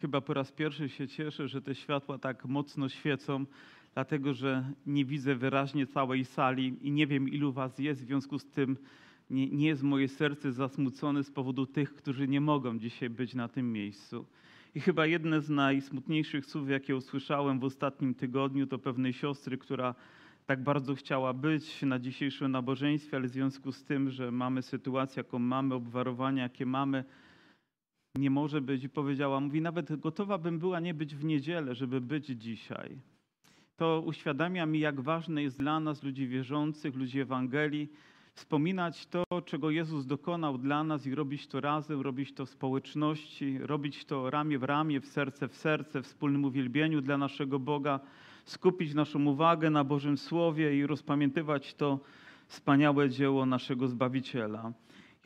Chyba po raz pierwszy się cieszę, że te światła tak mocno świecą, dlatego że nie widzę wyraźnie całej sali i nie wiem, ilu was jest. W związku z tym nie, nie jest moje serce zasmucone z powodu tych, którzy nie mogą dzisiaj być na tym miejscu. I chyba jedne z najsmutniejszych słów, jakie usłyszałem w ostatnim tygodniu, to pewnej siostry, która tak bardzo chciała być na dzisiejszym nabożeństwie, ale w związku z tym, że mamy sytuację, jaką mamy, obwarowania, jakie mamy, nie może być i powiedziała, mówi, nawet gotowa bym była nie być w niedzielę, żeby być dzisiaj. To uświadamia mi, jak ważne jest dla nas, ludzi wierzących, ludzi Ewangelii, wspominać to, czego Jezus dokonał dla nas i robić to razem, robić to w społeczności, robić to ramię w ramię, w serce w serce, w wspólnym uwielbieniu dla naszego Boga, skupić naszą uwagę na Bożym Słowie i rozpamiętywać to wspaniałe dzieło naszego Zbawiciela.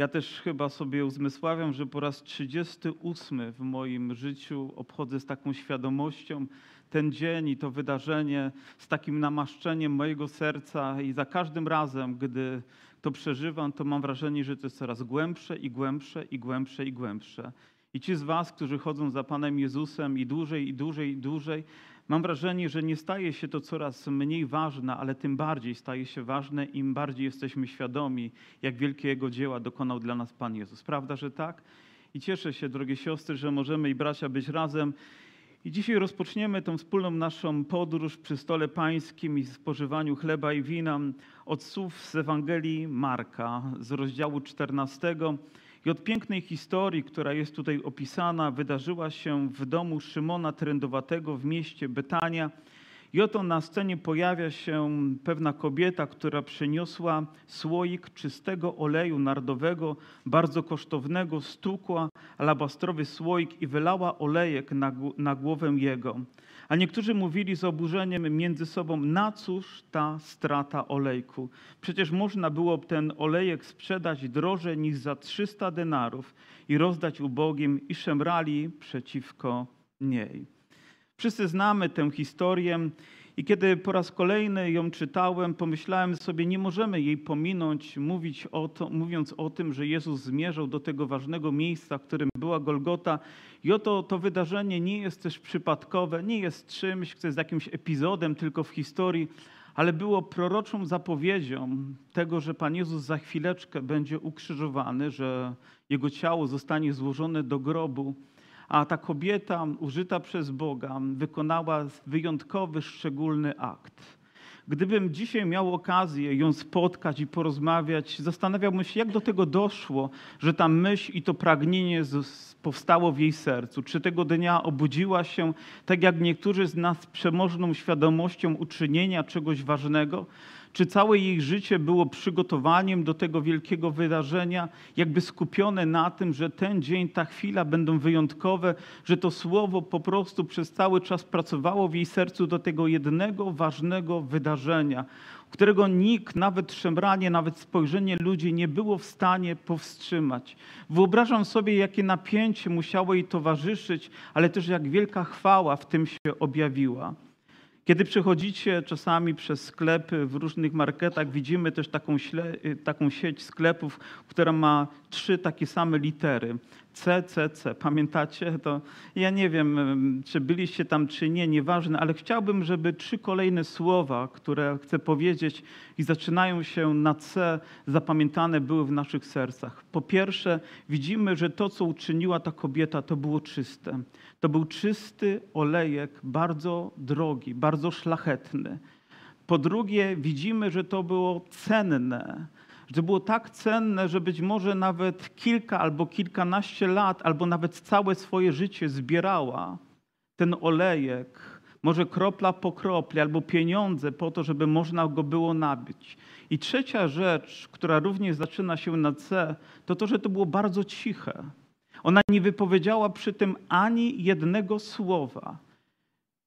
Ja też chyba sobie uzmysławiam, że po raz 38 w moim życiu obchodzę z taką świadomością ten dzień i to wydarzenie, z takim namaszczeniem mojego serca i za każdym razem, gdy to przeżywam, to mam wrażenie, że to jest coraz głębsze i głębsze i głębsze i głębsze. I ci z Was, którzy chodzą za Panem Jezusem i dłużej, i dłużej, i dłużej, mam wrażenie, że nie staje się to coraz mniej ważne, ale tym bardziej staje się ważne, im bardziej jesteśmy świadomi, jak wielkiego dzieła dokonał dla nas Pan Jezus. Prawda, że tak? I cieszę się, drogie siostry, że możemy i bracia być razem. I dzisiaj rozpoczniemy tą wspólną naszą podróż przy stole pańskim i spożywaniu chleba i wina od słów z Ewangelii Marka z rozdziału 14. I od pięknej historii, która jest tutaj opisana, wydarzyła się w domu Szymona Trędowatego w mieście Betania. I oto na scenie pojawia się pewna kobieta, która przyniosła słoik czystego oleju nardowego, bardzo kosztownego, stukła alabastrowy słoik i wylała olejek na, na głowę jego. A niektórzy mówili z oburzeniem między sobą, na cóż ta strata olejku? Przecież można było ten olejek sprzedać drożej niż za 300 denarów i rozdać ubogim i szemrali przeciwko niej. Wszyscy znamy tę historię i kiedy po raz kolejny ją czytałem, pomyślałem sobie, nie możemy jej pominąć, mówić o to, mówiąc o tym, że Jezus zmierzał do tego ważnego miejsca, w którym była Golgota. I oto to wydarzenie nie jest też przypadkowe, nie jest czymś, co jest jakimś epizodem tylko w historii, ale było proroczą zapowiedzią tego, że Pan Jezus za chwileczkę będzie ukrzyżowany, że Jego ciało zostanie złożone do grobu a ta kobieta użyta przez Boga wykonała wyjątkowy, szczególny akt. Gdybym dzisiaj miał okazję ją spotkać i porozmawiać, zastanawiałbym się, jak do tego doszło, że ta myśl i to pragnienie powstało w jej sercu. Czy tego dnia obudziła się, tak jak niektórzy z nas, przemożną świadomością uczynienia czegoś ważnego? Czy całe jej życie było przygotowaniem do tego wielkiego wydarzenia, jakby skupione na tym, że ten dzień, ta chwila będą wyjątkowe, że to słowo po prostu przez cały czas pracowało w jej sercu do tego jednego ważnego wydarzenia, którego nikt, nawet szemranie, nawet spojrzenie ludzi nie było w stanie powstrzymać. Wyobrażam sobie, jakie napięcie musiało jej towarzyszyć, ale też jak wielka chwała w tym się objawiła. Kiedy przechodzicie czasami przez sklepy w różnych marketach, widzimy też taką, taką sieć sklepów, która ma trzy takie same litery. CCC. Pamiętacie? To ja nie wiem, czy byliście tam, czy nie, nieważne, ale chciałbym, żeby trzy kolejne słowa, które chcę powiedzieć i zaczynają się na C, zapamiętane były w naszych sercach. Po pierwsze, widzimy, że to, co uczyniła ta kobieta, to było czyste. To był czysty olejek, bardzo drogi, bardzo szlachetny. Po drugie, widzimy, że to było cenne że było tak cenne, że być może nawet kilka albo kilkanaście lat, albo nawet całe swoje życie zbierała ten olejek, może kropla po kropli, albo pieniądze po to, żeby można go było nabyć. I trzecia rzecz, która również zaczyna się na C, to to, że to było bardzo ciche. Ona nie wypowiedziała przy tym ani jednego słowa.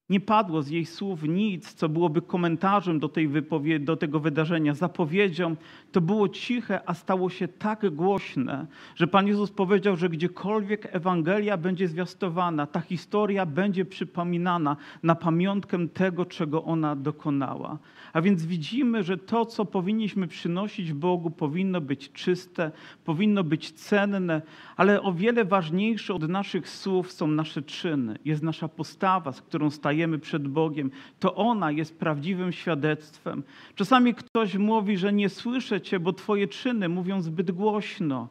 Nie padło z jej słów nic, co byłoby komentarzem do, tej wypowie- do tego wydarzenia, zapowiedzią. To było ciche, a stało się tak głośne, że Pan Jezus powiedział, że gdziekolwiek Ewangelia będzie zwiastowana, ta historia będzie przypominana na pamiątkę tego, czego ona dokonała. A więc widzimy, że to, co powinniśmy przynosić Bogu, powinno być czyste, powinno być cenne, ale o wiele ważniejsze od naszych słów są nasze czyny, jest nasza postawa, z którą stajemy przed Bogiem. To ona jest prawdziwym świadectwem. Czasami ktoś mówi, że nie słyszę Cię, bo Twoje czyny mówią zbyt głośno.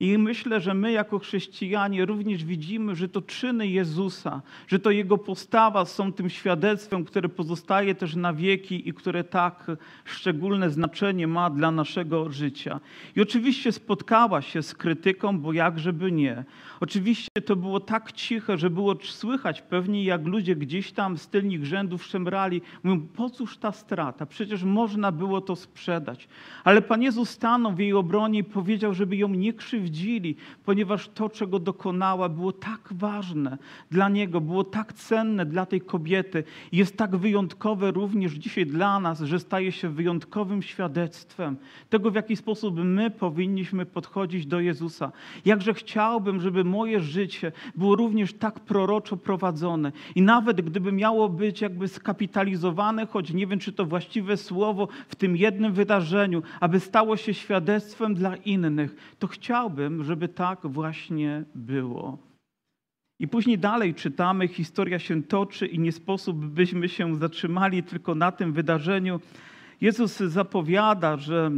I myślę, że my jako chrześcijanie również widzimy, że to czyny Jezusa, że to Jego postawa są tym świadectwem, które pozostaje też na wieki i które tak szczególne znaczenie ma dla naszego życia. I oczywiście spotkała się z krytyką, bo jakżeby nie. Oczywiście to było tak ciche, że było słychać pewnie, jak ludzie gdzieś tam z tylnych rzędów szemrali. Mówią, po cóż ta strata? Przecież można było to sprzedać. Ale Pan Jezus stanął w jej obronie i powiedział, żeby ją nie krzywdzili, ponieważ to, czego dokonała, było tak ważne dla Niego, było tak cenne dla tej kobiety. Jest tak wyjątkowe również dzisiaj dla nas, że staje się wyjątkowym świadectwem tego, w jaki sposób my powinniśmy podchodzić do Jezusa. Jakże chciałbym, żeby moje życie było również tak proroczo prowadzone. I nawet gdyby miało być jakby skapitalizowane, choć nie wiem, czy to właściwe słowo w tym jednym wydarzeniu, aby stało się świadectwem dla innych, to chciałbym, żeby tak właśnie było. I później dalej czytamy, historia się toczy i nie sposób byśmy się zatrzymali tylko na tym wydarzeniu. Jezus zapowiada, że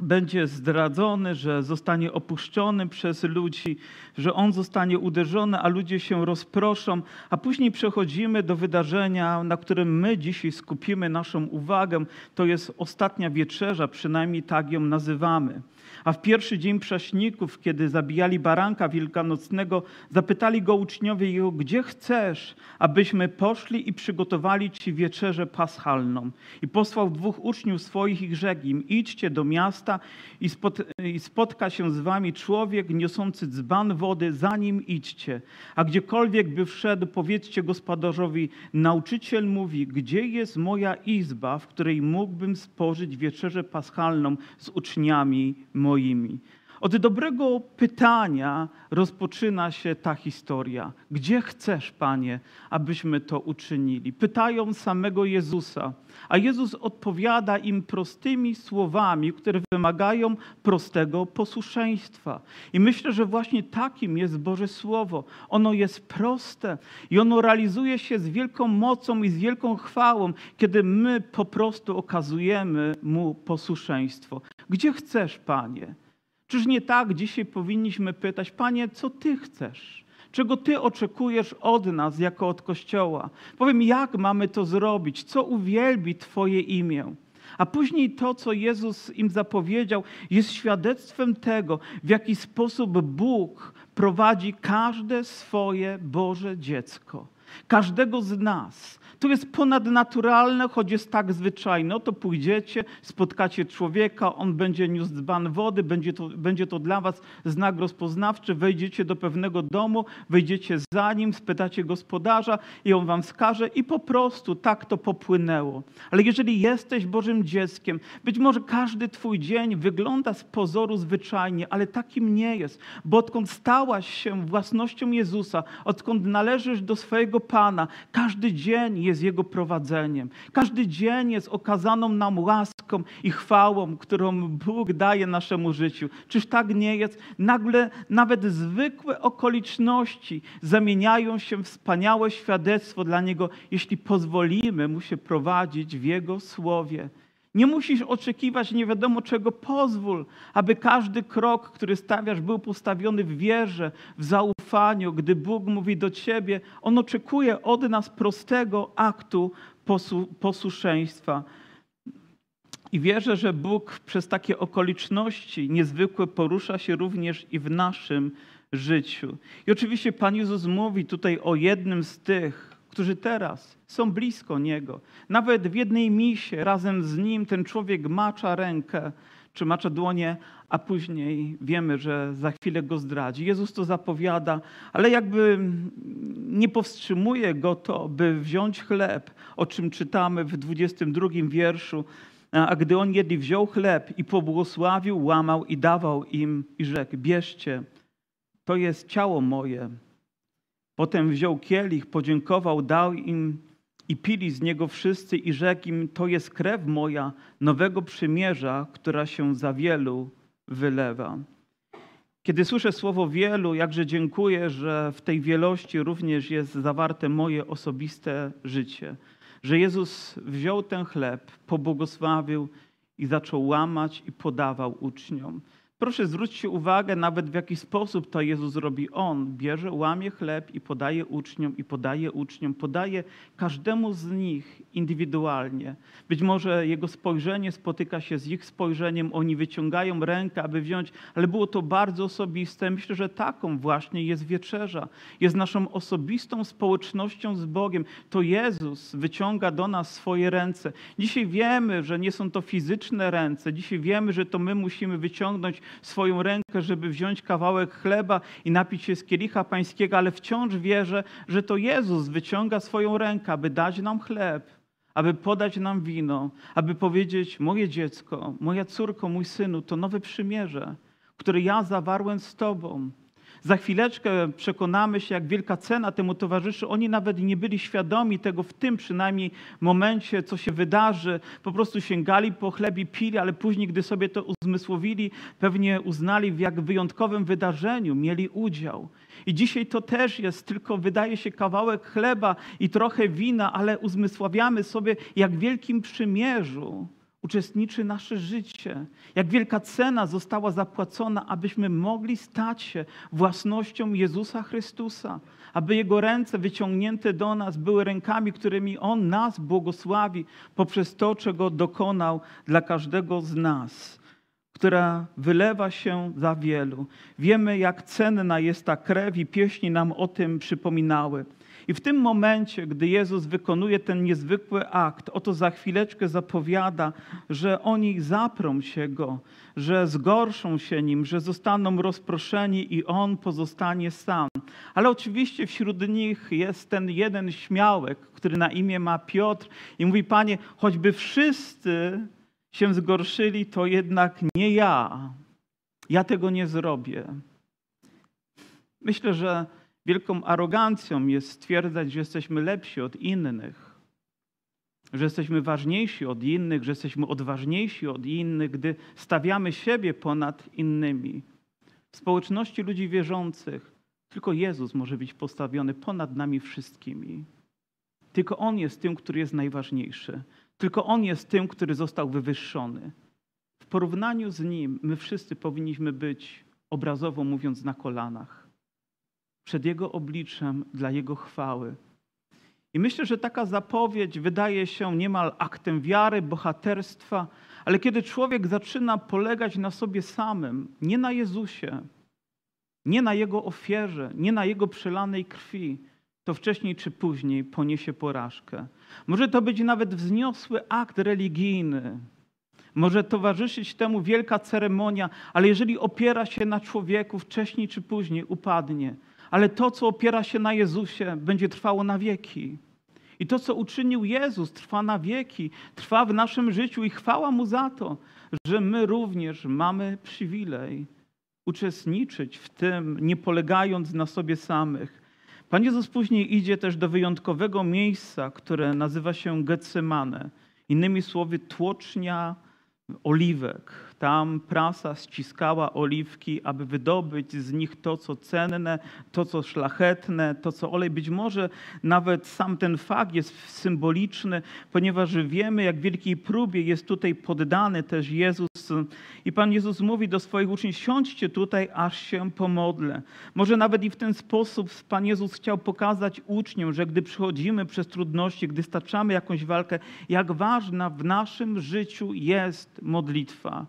będzie zdradzony, że zostanie opuszczony przez ludzi, że on zostanie uderzony, a ludzie się rozproszą, a później przechodzimy do wydarzenia, na którym my dzisiaj skupimy naszą uwagę. To jest ostatnia wieczerza, przynajmniej tak ją nazywamy. A w pierwszy dzień prześników, kiedy zabijali baranka wielkanocnego, zapytali go uczniowie jego, gdzie chcesz, abyśmy poszli i przygotowali ci wieczerzę paschalną. I posłał dwóch uczniów swoich i rzekł im, idźcie do miasta i, spot, i spotka się z wami człowiek niosący dzban wody, za nim idźcie. A gdziekolwiek by wszedł, powiedzcie gospodarzowi, nauczyciel mówi, gdzie jest moja izba, w której mógłbym spożyć wieczerzę paschalną z uczniami moimi. Od dobrego pytania rozpoczyna się ta historia. Gdzie chcesz, Panie, abyśmy to uczynili? Pytają samego Jezusa, a Jezus odpowiada im prostymi słowami, które wymagają prostego posłuszeństwa. I myślę, że właśnie takim jest Boże Słowo. Ono jest proste i ono realizuje się z wielką mocą i z wielką chwałą, kiedy my po prostu okazujemy Mu posłuszeństwo. Gdzie chcesz, Panie? Czyż nie tak dzisiaj powinniśmy pytać, Panie, co Ty chcesz? Czego Ty oczekujesz od nas jako od Kościoła? Powiem, jak mamy to zrobić? Co uwielbi Twoje imię? A później to, co Jezus im zapowiedział, jest świadectwem tego, w jaki sposób Bóg prowadzi każde swoje Boże dziecko. Każdego z nas. To jest ponadnaturalne, choć jest tak zwyczajne. Oto pójdziecie, spotkacie człowieka, on będzie niósł dzban wody, będzie to, będzie to dla was znak rozpoznawczy, wejdziecie do pewnego domu, wejdziecie za nim, spytacie gospodarza i on wam wskaże i po prostu tak to popłynęło. Ale jeżeli jesteś Bożym dzieckiem, być może każdy twój dzień wygląda z pozoru zwyczajnie, ale takim nie jest, bo odkąd stałaś się własnością Jezusa, odkąd należysz do swojego Pana, każdy dzień jest Jego prowadzeniem. Każdy dzień jest okazaną nam łaską i chwałą, którą Bóg daje naszemu życiu. Czyż tak nie jest? Nagle nawet zwykłe okoliczności zamieniają się w wspaniałe świadectwo dla Niego, jeśli pozwolimy Mu się prowadzić w Jego słowie. Nie musisz oczekiwać nie wiadomo czego, pozwól, aby każdy krok, który stawiasz, był postawiony w wierze, w zaufaniu. Gdy Bóg mówi do ciebie, On oczekuje od nas prostego aktu posłuszeństwa. I wierzę, że Bóg przez takie okoliczności niezwykłe porusza się również i w naszym życiu. I oczywiście Pan Jezus mówi tutaj o jednym z tych, którzy teraz są blisko Niego. Nawet w jednej misie razem z Nim ten człowiek macza rękę czy macza dłonie, a później wiemy, że za chwilę go zdradzi. Jezus to zapowiada, ale jakby nie powstrzymuje go to, by wziąć chleb, o czym czytamy w 22 wierszu. A gdy on jedli, wziął chleb i pobłogosławił, łamał i dawał im i rzekł: Bierzcie, to jest ciało moje. Potem wziął kielich, podziękował, dał im i pili z niego wszyscy i rzekł im: To jest krew moja nowego przymierza, która się za wielu wylewa. Kiedy słyszę słowo wielu, jakże dziękuję, że w tej wielości również jest zawarte moje osobiste życie. Że Jezus wziął ten chleb, pobłogosławił i zaczął łamać i podawał uczniom. Proszę zwróćcie uwagę nawet w jaki sposób to Jezus robi. On bierze, łamie chleb i podaje uczniom, i podaje uczniom, podaje każdemu z nich indywidualnie. Być może jego spojrzenie spotyka się z ich spojrzeniem, oni wyciągają rękę, aby wziąć, ale było to bardzo osobiste. Myślę, że taką właśnie jest wieczerza. Jest naszą osobistą społecznością z Bogiem. To Jezus wyciąga do nas swoje ręce. Dzisiaj wiemy, że nie są to fizyczne ręce. Dzisiaj wiemy, że to my musimy wyciągnąć swoją rękę, żeby wziąć kawałek chleba i napić się z kielicha pańskiego, ale wciąż wierzę, że to Jezus wyciąga swoją rękę, aby dać nam chleb, aby podać nam wino, aby powiedzieć: Moje dziecko, moja córko, mój synu, to nowe przymierze, które ja zawarłem z Tobą. Za chwileczkę przekonamy się, jak wielka cena temu towarzyszy. Oni nawet nie byli świadomi tego w tym przynajmniej momencie, co się wydarzy. Po prostu sięgali po chleb i pili, ale później, gdy sobie to uzmysłowili, pewnie uznali, w jak wyjątkowym wydarzeniu mieli udział. I dzisiaj to też jest tylko, wydaje się, kawałek chleba i trochę wina, ale uzmysławiamy sobie, jak wielkim przymierzu uczestniczy nasze życie. Jak wielka cena została zapłacona, abyśmy mogli stać się własnością Jezusa Chrystusa, aby Jego ręce wyciągnięte do nas były rękami, którymi On nas błogosławi poprzez to, czego dokonał dla każdego z nas, która wylewa się za wielu. Wiemy, jak cenna jest ta krew i pieśni nam o tym przypominały. I w tym momencie, gdy Jezus wykonuje ten niezwykły akt, oto za chwileczkę zapowiada, że oni zaprą się Go, że zgorszą się Nim, że zostaną rozproszeni i On pozostanie sam. Ale oczywiście wśród nich jest ten jeden śmiałek, który na imię ma Piotr i mówi, Panie, choćby wszyscy się zgorszyli, to jednak nie ja. Ja tego nie zrobię. Myślę, że Wielką arogancją jest stwierdzać, że jesteśmy lepsi od innych, że jesteśmy ważniejsi od innych, że jesteśmy odważniejsi od innych, gdy stawiamy siebie ponad innymi. W społeczności ludzi wierzących tylko Jezus może być postawiony ponad nami wszystkimi. Tylko On jest tym, który jest najważniejszy. Tylko On jest tym, który został wywyższony. W porównaniu z Nim my wszyscy powinniśmy być, obrazowo mówiąc, na kolanach przed Jego obliczem dla Jego chwały. I myślę, że taka zapowiedź wydaje się niemal aktem wiary, bohaterstwa, ale kiedy człowiek zaczyna polegać na sobie samym, nie na Jezusie, nie na Jego ofierze, nie na Jego przelanej krwi, to wcześniej czy później poniesie porażkę. Może to być nawet wzniosły akt religijny, może towarzyszyć temu wielka ceremonia, ale jeżeli opiera się na człowieku, wcześniej czy później upadnie ale to, co opiera się na Jezusie, będzie trwało na wieki. I to, co uczynił Jezus, trwa na wieki, trwa w naszym życiu i chwała Mu za to, że my również mamy przywilej uczestniczyć w tym, nie polegając na sobie samych. Pan Jezus później idzie też do wyjątkowego miejsca, które nazywa się Getsemane. Innymi słowy, tłocznia oliwek tam prasa ściskała oliwki, aby wydobyć z nich to, co cenne, to, co szlachetne, to, co olej. Być może nawet sam ten fakt jest symboliczny, ponieważ wiemy, jak wielkiej próbie jest tutaj poddany też Jezus. I Pan Jezus mówi do swoich uczniów, siądźcie tutaj, aż się pomodlę. Może nawet i w ten sposób Pan Jezus chciał pokazać uczniom, że gdy przychodzimy przez trudności, gdy staczamy jakąś walkę, jak ważna w naszym życiu jest modlitwa.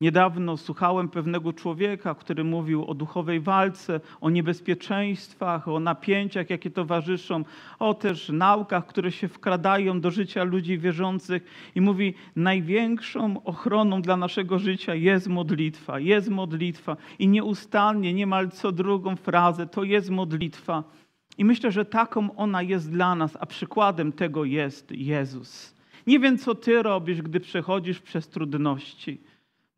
Niedawno słuchałem pewnego człowieka, który mówił o duchowej walce, o niebezpieczeństwach, o napięciach, jakie towarzyszą, o też naukach, które się wkradają do życia ludzi wierzących. I mówi: Największą ochroną dla naszego życia jest modlitwa, jest modlitwa. I nieustannie, niemal co drugą frazę, to jest modlitwa. I myślę, że taką ona jest dla nas, a przykładem tego jest Jezus. Nie wiem, co ty robisz, gdy przechodzisz przez trudności.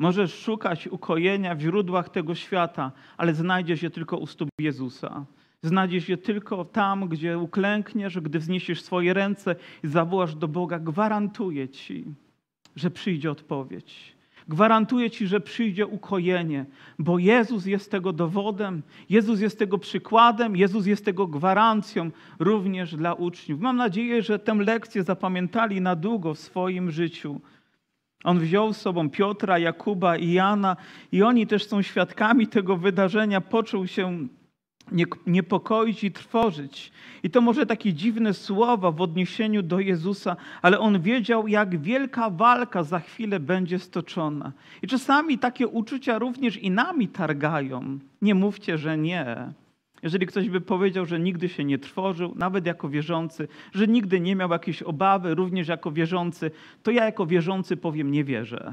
Możesz szukać ukojenia w źródłach tego świata, ale znajdziesz je tylko u stóp Jezusa. Znajdziesz je tylko tam, gdzie uklękniesz, gdy wzniesiesz swoje ręce i zawołasz do Boga. Gwarantuję ci, że przyjdzie odpowiedź. Gwarantuję Ci, że przyjdzie ukojenie, bo Jezus jest tego dowodem, Jezus jest tego przykładem, Jezus jest tego gwarancją również dla uczniów. Mam nadzieję, że tę lekcję zapamiętali na długo w swoim życiu. On wziął z sobą Piotra, Jakuba i Jana, i oni też są świadkami tego wydarzenia. Poczuł się niepokoić i trwożyć. I to może takie dziwne słowa w odniesieniu do Jezusa, ale on wiedział, jak wielka walka za chwilę będzie stoczona. I czasami takie uczucia również i nami targają. Nie mówcie, że nie. Jeżeli ktoś by powiedział, że nigdy się nie trwożył, nawet jako wierzący, że nigdy nie miał jakiejś obawy, również jako wierzący, to ja jako wierzący powiem, nie wierzę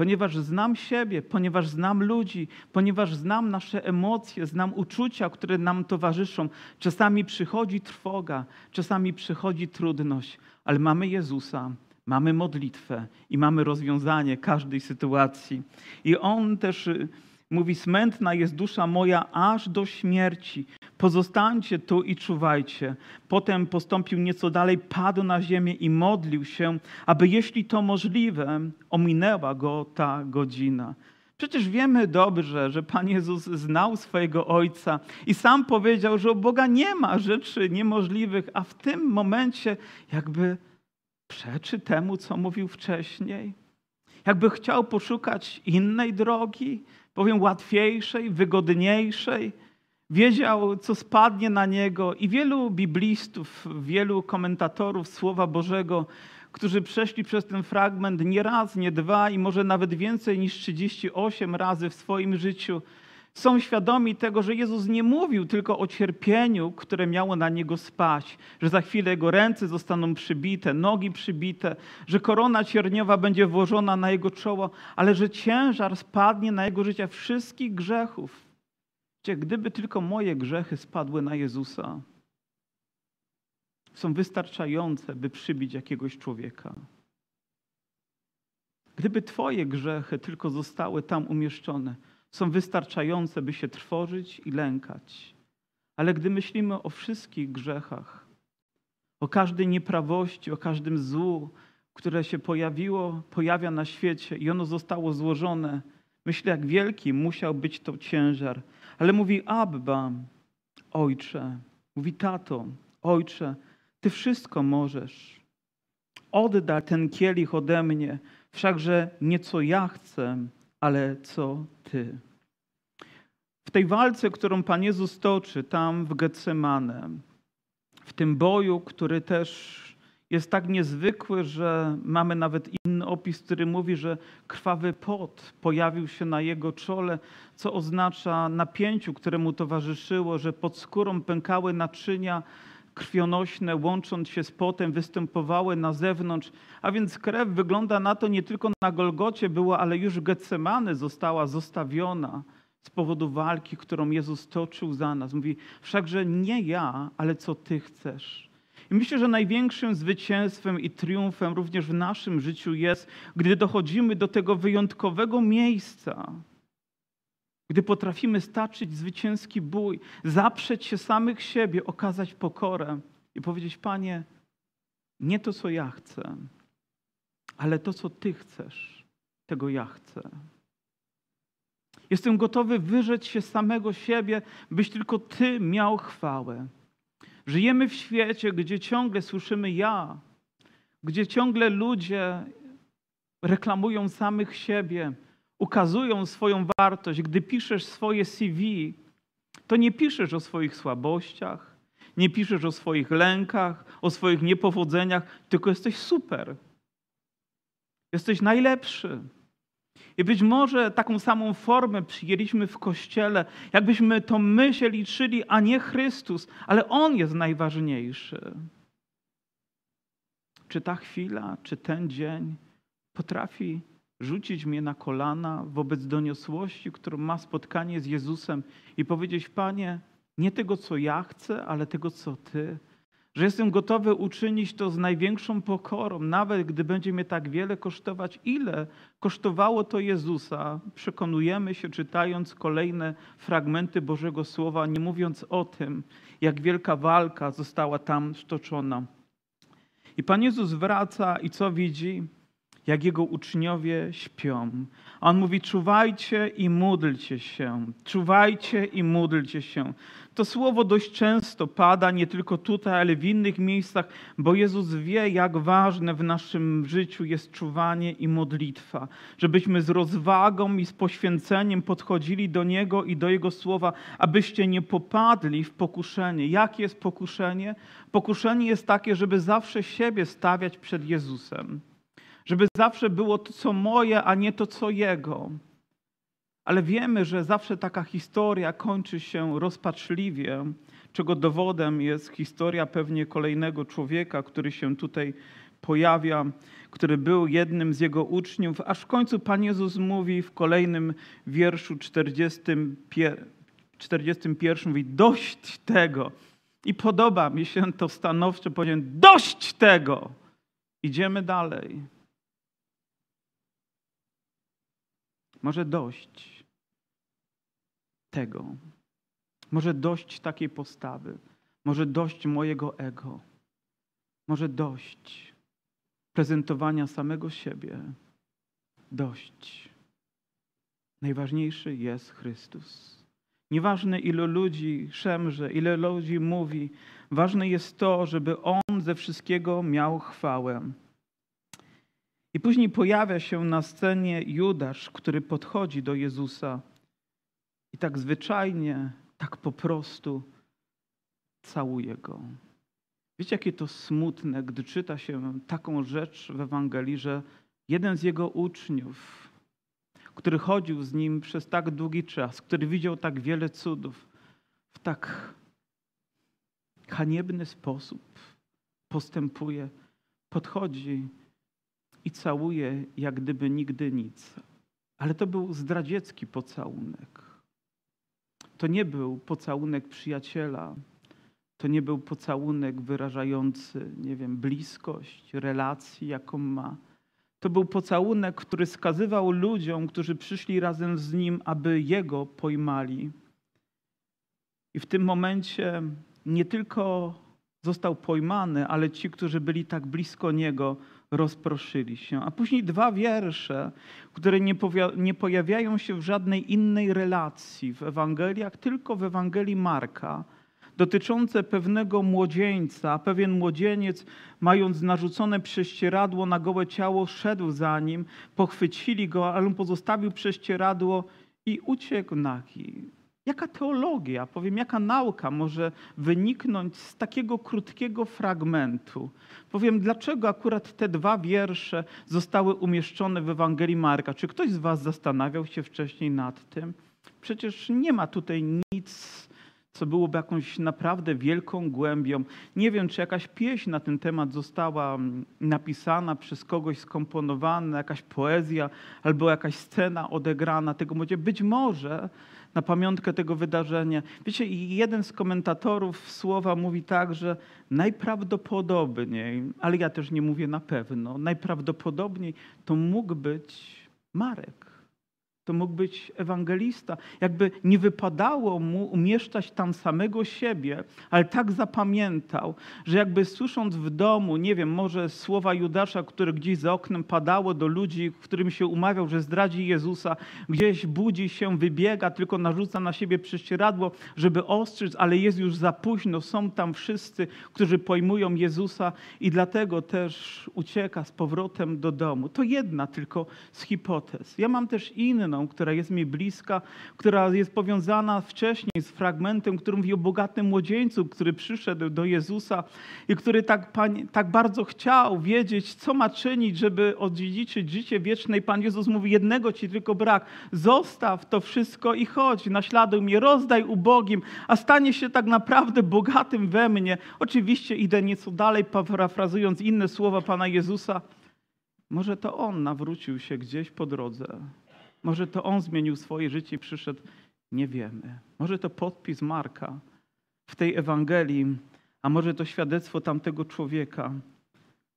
ponieważ znam siebie, ponieważ znam ludzi, ponieważ znam nasze emocje, znam uczucia, które nam towarzyszą. Czasami przychodzi trwoga, czasami przychodzi trudność, ale mamy Jezusa, mamy modlitwę i mamy rozwiązanie każdej sytuacji. I On też y, mówi: Smętna jest dusza moja aż do śmierci. Pozostańcie tu i czuwajcie. Potem postąpił nieco dalej, padł na ziemię i modlił się, aby jeśli to możliwe, ominęła go ta godzina. Przecież wiemy dobrze, że Pan Jezus znał swojego Ojca i sam powiedział, że u Boga nie ma rzeczy niemożliwych, a w tym momencie jakby przeczy temu, co mówił wcześniej. Jakby chciał poszukać innej drogi, powiem łatwiejszej, wygodniejszej. Wiedział, co spadnie na niego, i wielu biblistów, wielu komentatorów Słowa Bożego, którzy przeszli przez ten fragment nie raz, nie dwa i może nawet więcej niż 38 razy w swoim życiu, są świadomi tego, że Jezus nie mówił tylko o cierpieniu, które miało na niego spaść, że za chwilę jego ręce zostaną przybite, nogi przybite, że korona cierniowa będzie włożona na jego czoło, ale że ciężar spadnie na jego życie wszystkich grzechów Gdzie gdyby tylko moje grzechy spadły na Jezusa, są wystarczające, by przybić jakiegoś człowieka. Gdyby Twoje grzechy tylko zostały tam umieszczone, są wystarczające, by się trwożyć i lękać. Ale gdy myślimy o wszystkich grzechach, o każdej nieprawości, o każdym złu, które się pojawiło, pojawia na świecie i ono zostało złożone, myślę, jak wielki musiał być to ciężar, ale mówi Abba, ojcze, mówi tato, ojcze, ty wszystko możesz. Oddaj ten kielich ode mnie, wszakże nie co ja chcę, ale co ty. W tej walce, którą Pan Jezus toczy tam w Getsemane, w tym boju, który też jest tak niezwykły, że mamy nawet inny opis, który mówi, że krwawy pot pojawił się na jego czole, co oznacza napięciu, któremu towarzyszyło, że pod skórą pękały naczynia krwionośne, łącząc się z potem, występowały na zewnątrz. A więc krew wygląda na to nie tylko na Golgocie była, ale już w Getsemane została zostawiona z powodu walki, którą Jezus toczył za nas. Mówi, wszakże nie ja, ale co Ty chcesz. I myślę, że największym zwycięstwem i triumfem również w naszym życiu jest, gdy dochodzimy do tego wyjątkowego miejsca, gdy potrafimy staczyć zwycięski bój, zaprzeć się samych siebie, okazać pokorę i powiedzieć: Panie, nie to, co ja chcę, ale to, co Ty chcesz, tego ja chcę. Jestem gotowy wyrzec się samego siebie, byś tylko Ty miał chwałę. Żyjemy w świecie, gdzie ciągle słyszymy ja, gdzie ciągle ludzie reklamują samych siebie, ukazują swoją wartość. Gdy piszesz swoje CV, to nie piszesz o swoich słabościach, nie piszesz o swoich lękach, o swoich niepowodzeniach, tylko jesteś super. Jesteś najlepszy. I być może taką samą formę przyjęliśmy w Kościele, jakbyśmy to my się liczyli, a nie Chrystus, ale On jest najważniejszy. Czy ta chwila, czy ten dzień potrafi rzucić mnie na kolana wobec doniosłości, którą ma spotkanie z Jezusem i powiedzieć: Panie, Nie tego, co ja chcę, ale tego, co Ty. Że jestem gotowy uczynić to z największą pokorą, nawet gdy będzie mnie tak wiele kosztować. Ile kosztowało to Jezusa? Przekonujemy się, czytając kolejne fragmenty Bożego Słowa, nie mówiąc o tym, jak wielka walka została tam stoczona. I Pan Jezus wraca i co widzi? Jak jego uczniowie śpią. On mówi: czuwajcie i módlcie się, czuwajcie i módlcie się. To słowo dość często pada, nie tylko tutaj, ale w innych miejscach, bo Jezus wie, jak ważne w naszym życiu jest czuwanie i modlitwa. Żebyśmy z rozwagą i z poświęceniem podchodzili do Niego i do Jego słowa, abyście nie popadli w pokuszenie. Jakie jest pokuszenie? Pokuszenie jest takie, żeby zawsze siebie stawiać przed Jezusem. Żeby zawsze było to, co moje, a nie to, co Jego. Ale wiemy, że zawsze taka historia kończy się rozpaczliwie, czego dowodem jest historia pewnie kolejnego człowieka, który się tutaj pojawia, który był jednym z jego uczniów, aż w końcu Pan Jezus mówi w kolejnym wierszu 41, 41 mówi dość tego. I podoba mi się to stanowcze powiedzieć, dość tego. Idziemy dalej. Może dość tego. Może dość takiej postawy. Może dość mojego ego. Może dość prezentowania samego siebie. Dość. Najważniejszy jest Chrystus. Nieważne, ilu ludzi szemrze, ile ludzi mówi, ważne jest to, żeby On ze wszystkiego miał chwałę. I później pojawia się na scenie Judasz, który podchodzi do Jezusa i tak zwyczajnie, tak po prostu całuje go. Wiecie, jakie to smutne, gdy czyta się taką rzecz w Ewangelii, że jeden z jego uczniów, który chodził z nim przez tak długi czas, który widział tak wiele cudów, w tak haniebny sposób postępuje, podchodzi i całuje jak gdyby nigdy nic. Ale to był zdradziecki pocałunek. To nie był pocałunek przyjaciela. To nie był pocałunek wyrażający, nie wiem, bliskość, relacji, jaką ma. To był pocałunek, który skazywał ludziom, którzy przyszli razem z nim, aby jego pojmali. I w tym momencie nie tylko został pojmany, ale ci, którzy byli tak blisko niego, rozproszyli się. A później dwa wiersze, które nie, nie pojawiają się w żadnej innej relacji w Ewangeliach, tylko w Ewangelii Marka, dotyczące pewnego młodzieńca. Pewien młodzieniec, mając narzucone prześcieradło na gołe ciało, szedł za nim, pochwycili go, ale on pozostawił prześcieradło i uciekł nagi. Jaka teologia, powiem, jaka nauka może wyniknąć z takiego krótkiego fragmentu? Powiem, dlaczego akurat te dwa wiersze zostały umieszczone w Ewangelii Marka? Czy ktoś z Was zastanawiał się wcześniej nad tym? Przecież nie ma tutaj nic, co byłoby jakąś naprawdę wielką głębią. Nie wiem, czy jakaś pieśń na ten temat została mm, napisana przez kogoś, skomponowana, jakaś poezja albo jakaś scena odegrana tego. Być może na pamiątkę tego wydarzenia. Wiecie, jeden z komentatorów słowa mówi tak, że najprawdopodobniej, ale ja też nie mówię na pewno, najprawdopodobniej to mógł być Marek to mógł być ewangelista. Jakby nie wypadało mu umieszczać tam samego siebie, ale tak zapamiętał, że jakby słysząc w domu, nie wiem, może słowa Judasza, które gdzieś za oknem padało do ludzi, którym się umawiał, że zdradzi Jezusa, gdzieś budzi się, wybiega, tylko narzuca na siebie prześcieradło, żeby ostrzec, ale jest już za późno. Są tam wszyscy, którzy pojmują Jezusa i dlatego też ucieka z powrotem do domu. To jedna tylko z hipotez. Ja mam też inną, która jest mi bliska, która jest powiązana wcześniej z fragmentem, który mówi o bogatym młodzieńcu, który przyszedł do Jezusa i który tak, tak bardzo chciał wiedzieć, co ma czynić, żeby odziedziczyć życie wieczne. I Pan Jezus mówi, jednego ci tylko brak, zostaw to wszystko i chodź, naśladuj mnie, rozdaj ubogim, a stanie się tak naprawdę bogatym we mnie. Oczywiście idę nieco dalej, parafrazując inne słowa Pana Jezusa. Może to On nawrócił się gdzieś po drodze. Może to on zmienił swoje życie i przyszedł, nie wiemy. Może to podpis Marka, w tej Ewangelii, a może to świadectwo tamtego człowieka,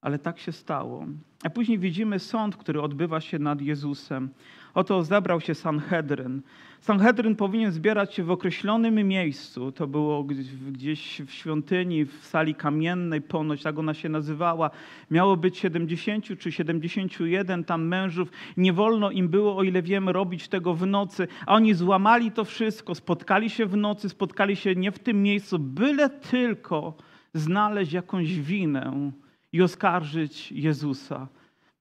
ale tak się stało. A później widzimy sąd, który odbywa się nad Jezusem. Oto zabrał się Sanhedryn. Sanhedryn powinien zbierać się w określonym miejscu. To było gdzieś w świątyni, w sali kamiennej, ponoć tak ona się nazywała. Miało być 70 czy 71 tam mężów. Nie wolno im było, o ile wiemy, robić tego w nocy. A oni złamali to wszystko. Spotkali się w nocy, spotkali się nie w tym miejscu, byle tylko znaleźć jakąś winę i oskarżyć Jezusa.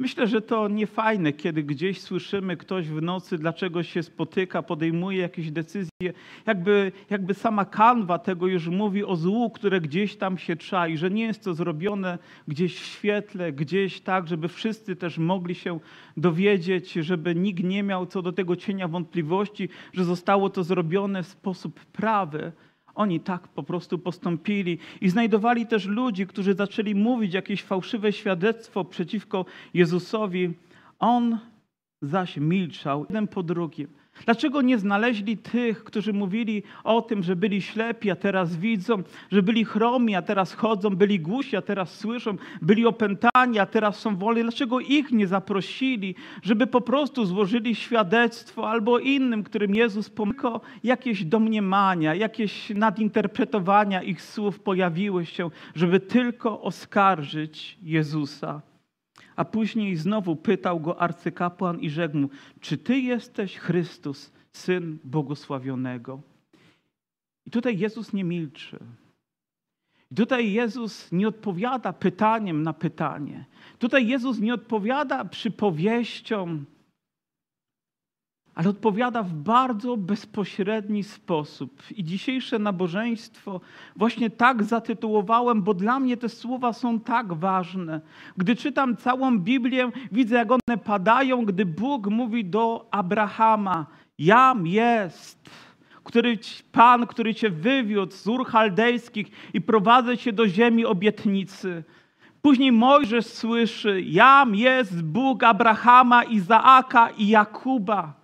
Myślę, że to niefajne, kiedy gdzieś słyszymy ktoś w nocy, dlaczego się spotyka, podejmuje jakieś decyzje. Jakby, jakby sama kanwa tego już mówi o złu, które gdzieś tam się czai, że nie jest to zrobione gdzieś w świetle, gdzieś tak, żeby wszyscy też mogli się dowiedzieć, żeby nikt nie miał co do tego cienia wątpliwości, że zostało to zrobione w sposób prawy. Oni tak po prostu postąpili i znajdowali też ludzi, którzy zaczęli mówić jakieś fałszywe świadectwo przeciwko Jezusowi. On zaś milczał jeden po drugim. Dlaczego nie znaleźli tych, którzy mówili o tym, że byli ślepi, a teraz widzą, że byli chromi, a teraz chodzą, byli głusi, a teraz słyszą, byli opętani, a teraz są wolni? Dlaczego ich nie zaprosili, żeby po prostu złożyli świadectwo albo innym, którym Jezus pomyko, jakieś domniemania, jakieś nadinterpretowania ich słów pojawiły się, żeby tylko oskarżyć Jezusa? A później znowu pytał go arcykapłan i rzekł mu: Czy ty jesteś Chrystus, syn błogosławionego? I tutaj Jezus nie milczy. I tutaj Jezus nie odpowiada pytaniem na pytanie. Tutaj Jezus nie odpowiada przypowieścią ale odpowiada w bardzo bezpośredni sposób. I dzisiejsze nabożeństwo właśnie tak zatytułowałem, bo dla mnie te słowa są tak ważne. Gdy czytam całą Biblię, widzę, jak one padają, gdy Bóg mówi do Abrahama: Jam jest. Który, Pan, który cię wywiódł z Ur Chaldejskich i prowadzę cię do ziemi obietnicy. Później Mojżesz słyszy: Jam jest Bóg Abrahama, Izaaka i Jakuba.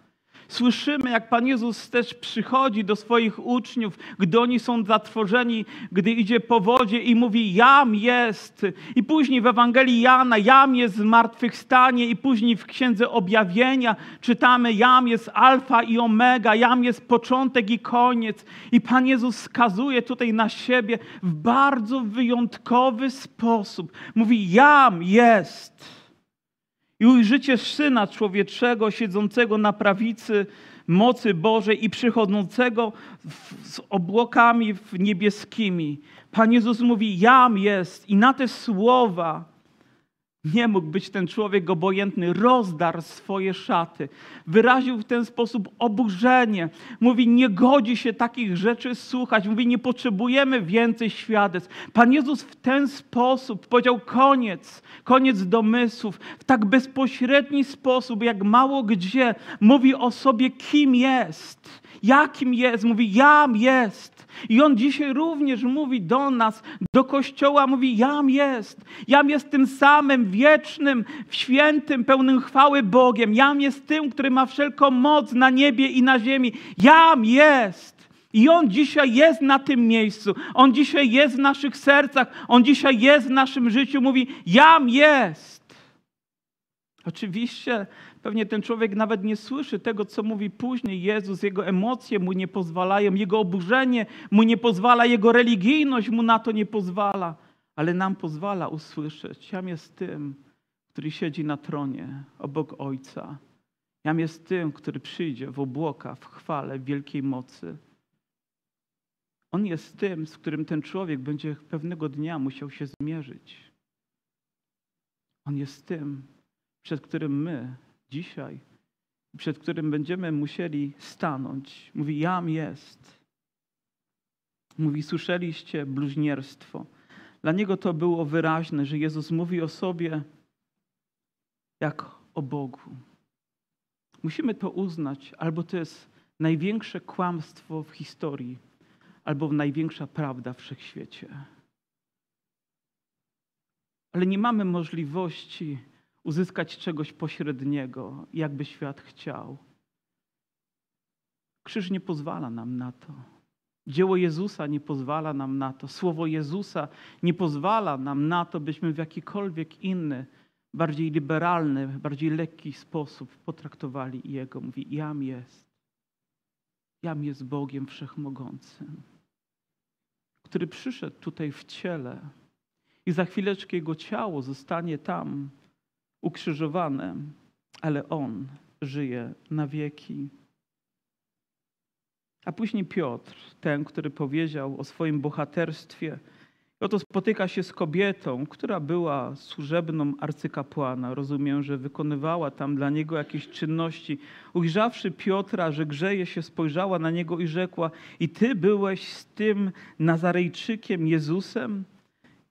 Słyszymy, jak Pan Jezus też przychodzi do swoich uczniów, gdy oni są zatworzeni, gdy idzie po wodzie i mówi: Jam jest. I później w Ewangelii Jana, Jam jest zmartwychwstanie, i później w Księdze Objawienia czytamy: Jam jest Alfa i Omega, Jam jest początek i koniec. I Pan Jezus wskazuje tutaj na siebie w bardzo wyjątkowy sposób. Mówi: Jam jest i ujrzycie Syna Człowieczego siedzącego na prawicy mocy Bożej i przychodzącego z obłokami niebieskimi. Pan Jezus mówi, jam jest. I na te słowa nie mógł być ten człowiek obojętny, rozdarł swoje szaty, wyraził w ten sposób oburzenie. Mówi, nie godzi się takich rzeczy słuchać. Mówi, nie potrzebujemy więcej świadectw. Pan Jezus w ten sposób powiedział koniec, koniec domysłów. W tak bezpośredni sposób, jak mało gdzie, mówi o sobie, kim jest, jakim jest. Mówi, jam jest. I On dzisiaj również mówi do nas, do Kościoła, mówi, jam jest. Jam jest tym samym wiecznym, świętym, pełnym chwały Bogiem. Jam jest tym, który ma wszelką moc na niebie i na ziemi. Jam jest. I On dzisiaj jest na tym miejscu. On dzisiaj jest w naszych sercach. On dzisiaj jest w naszym życiu. Mówi, jam jest. Oczywiście Pewnie ten człowiek nawet nie słyszy tego, co mówi później Jezus. Jego emocje mu nie pozwalają, jego oburzenie mu nie pozwala, jego religijność mu na to nie pozwala, ale nam pozwala usłyszeć. Jam jest tym, który siedzi na tronie obok Ojca. Jam jest tym, który przyjdzie w obłoka, w chwale, w wielkiej mocy. On jest tym, z którym ten człowiek będzie pewnego dnia musiał się zmierzyć. On jest tym, przed którym my dzisiaj, przed którym będziemy musieli stanąć. Mówi, jam jest. Mówi, słyszeliście bluźnierstwo. Dla niego to było wyraźne, że Jezus mówi o sobie jak o Bogu. Musimy to uznać, albo to jest największe kłamstwo w historii, albo największa prawda w wszechświecie. Ale nie mamy możliwości uzyskać czegoś pośredniego, jakby świat chciał. Krzyż nie pozwala nam na to. Dzieło Jezusa nie pozwala nam na to. Słowo Jezusa nie pozwala nam na to, byśmy w jakikolwiek inny, bardziej liberalny, bardziej lekki sposób potraktowali Jego. Mówi, jam jest. Jam jest Bogiem Wszechmogącym, który przyszedł tutaj w ciele i za chwileczkę Jego ciało zostanie tam ukrzyżowane, ale On żyje na wieki. A później Piotr, ten, który powiedział o swoim bohaterstwie, oto spotyka się z kobietą, która była służebną arcykapłana. Rozumiem, że wykonywała tam dla niego jakieś czynności. Ujrzawszy Piotra, że grzeje się, spojrzała na niego i rzekła: I ty byłeś z tym Nazarejczykiem Jezusem?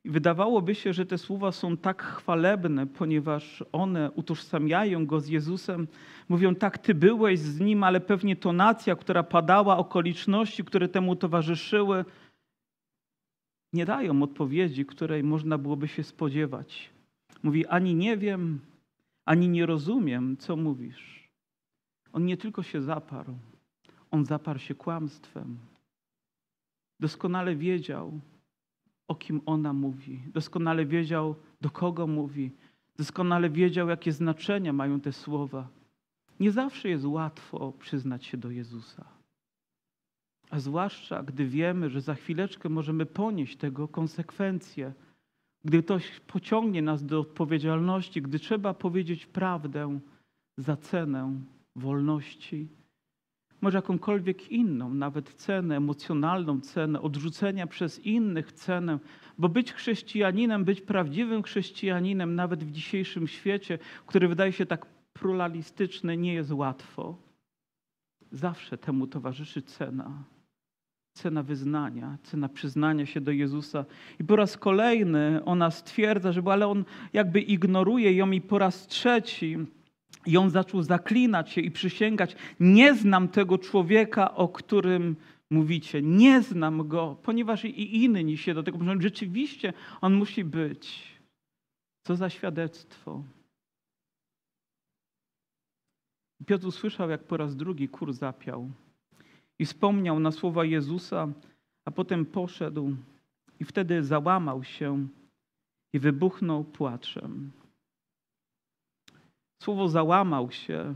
Wydawałoby się, że te słowa są tak chwalebne, ponieważ one utożsamiają go z Jezusem. Mówią, tak, ty byłeś z nim, ale pewnie tonacja, która padała, okoliczności, które temu towarzyszyły, nie dają odpowiedzi, której można byłoby się spodziewać. Mówi, ani nie wiem, ani nie rozumiem, co mówisz. On nie tylko się zaparł, on zaparł się kłamstwem. Doskonale wiedział, o kim ona mówi. Doskonale wiedział, do kogo mówi. Doskonale wiedział, jakie znaczenia mają te słowa. Nie zawsze jest łatwo przyznać się do Jezusa. A zwłaszcza, gdy wiemy, że za chwileczkę możemy ponieść tego konsekwencje, gdy ktoś pociągnie nas do odpowiedzialności, gdy trzeba powiedzieć prawdę za cenę wolności, może jakąkolwiek inną, nawet cenę, emocjonalną cenę, odrzucenia przez innych cenę, bo być chrześcijaninem, być prawdziwym chrześcijaninem, nawet w dzisiejszym świecie, który wydaje się tak pluralistyczny, nie jest łatwo. Zawsze temu towarzyszy cena. Cena wyznania, cena przyznania się do Jezusa. I po raz kolejny ona stwierdza, że ale on jakby ignoruje ją i po raz trzeci i on zaczął zaklinać się i przysięgać: Nie znam tego człowieka, o którym mówicie. Nie znam go, ponieważ i inni się do tego przyznają. Rzeczywiście on musi być. Co za świadectwo. Piotr usłyszał, jak po raz drugi kur zapiał i wspomniał na słowa Jezusa, a potem poszedł i wtedy załamał się i wybuchnął płaczem. Słowo załamał się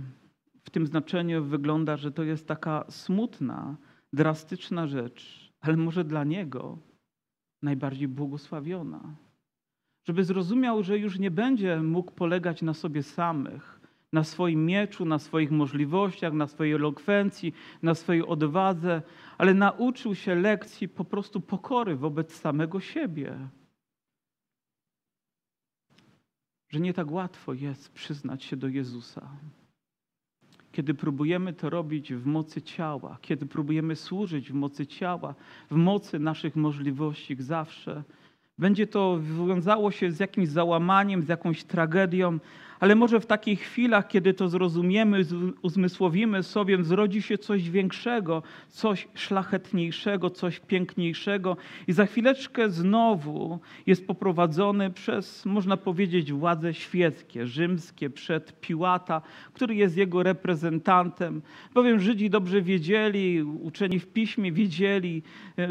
w tym znaczeniu wygląda, że to jest taka smutna, drastyczna rzecz, ale może dla niego najbardziej błogosławiona. Żeby zrozumiał, że już nie będzie mógł polegać na sobie samych, na swoim mieczu, na swoich możliwościach, na swojej elokwencji, na swojej odwadze, ale nauczył się lekcji po prostu pokory wobec samego siebie. Że nie tak łatwo jest przyznać się do Jezusa. Kiedy próbujemy to robić w mocy ciała, kiedy próbujemy służyć w mocy ciała, w mocy naszych możliwości, zawsze będzie to wiązało się z jakimś załamaniem, z jakąś tragedią, ale może w takich chwilach, kiedy to zrozumiemy, uzmysłowimy sobie, zrodzi się coś większego, coś szlachetniejszego, coś piękniejszego i za chwileczkę znowu jest poprowadzony przez, można powiedzieć, władze świeckie, rzymskie, przed Piłata, który jest jego reprezentantem. Bowiem Żydzi dobrze wiedzieli, uczeni w piśmie wiedzieli,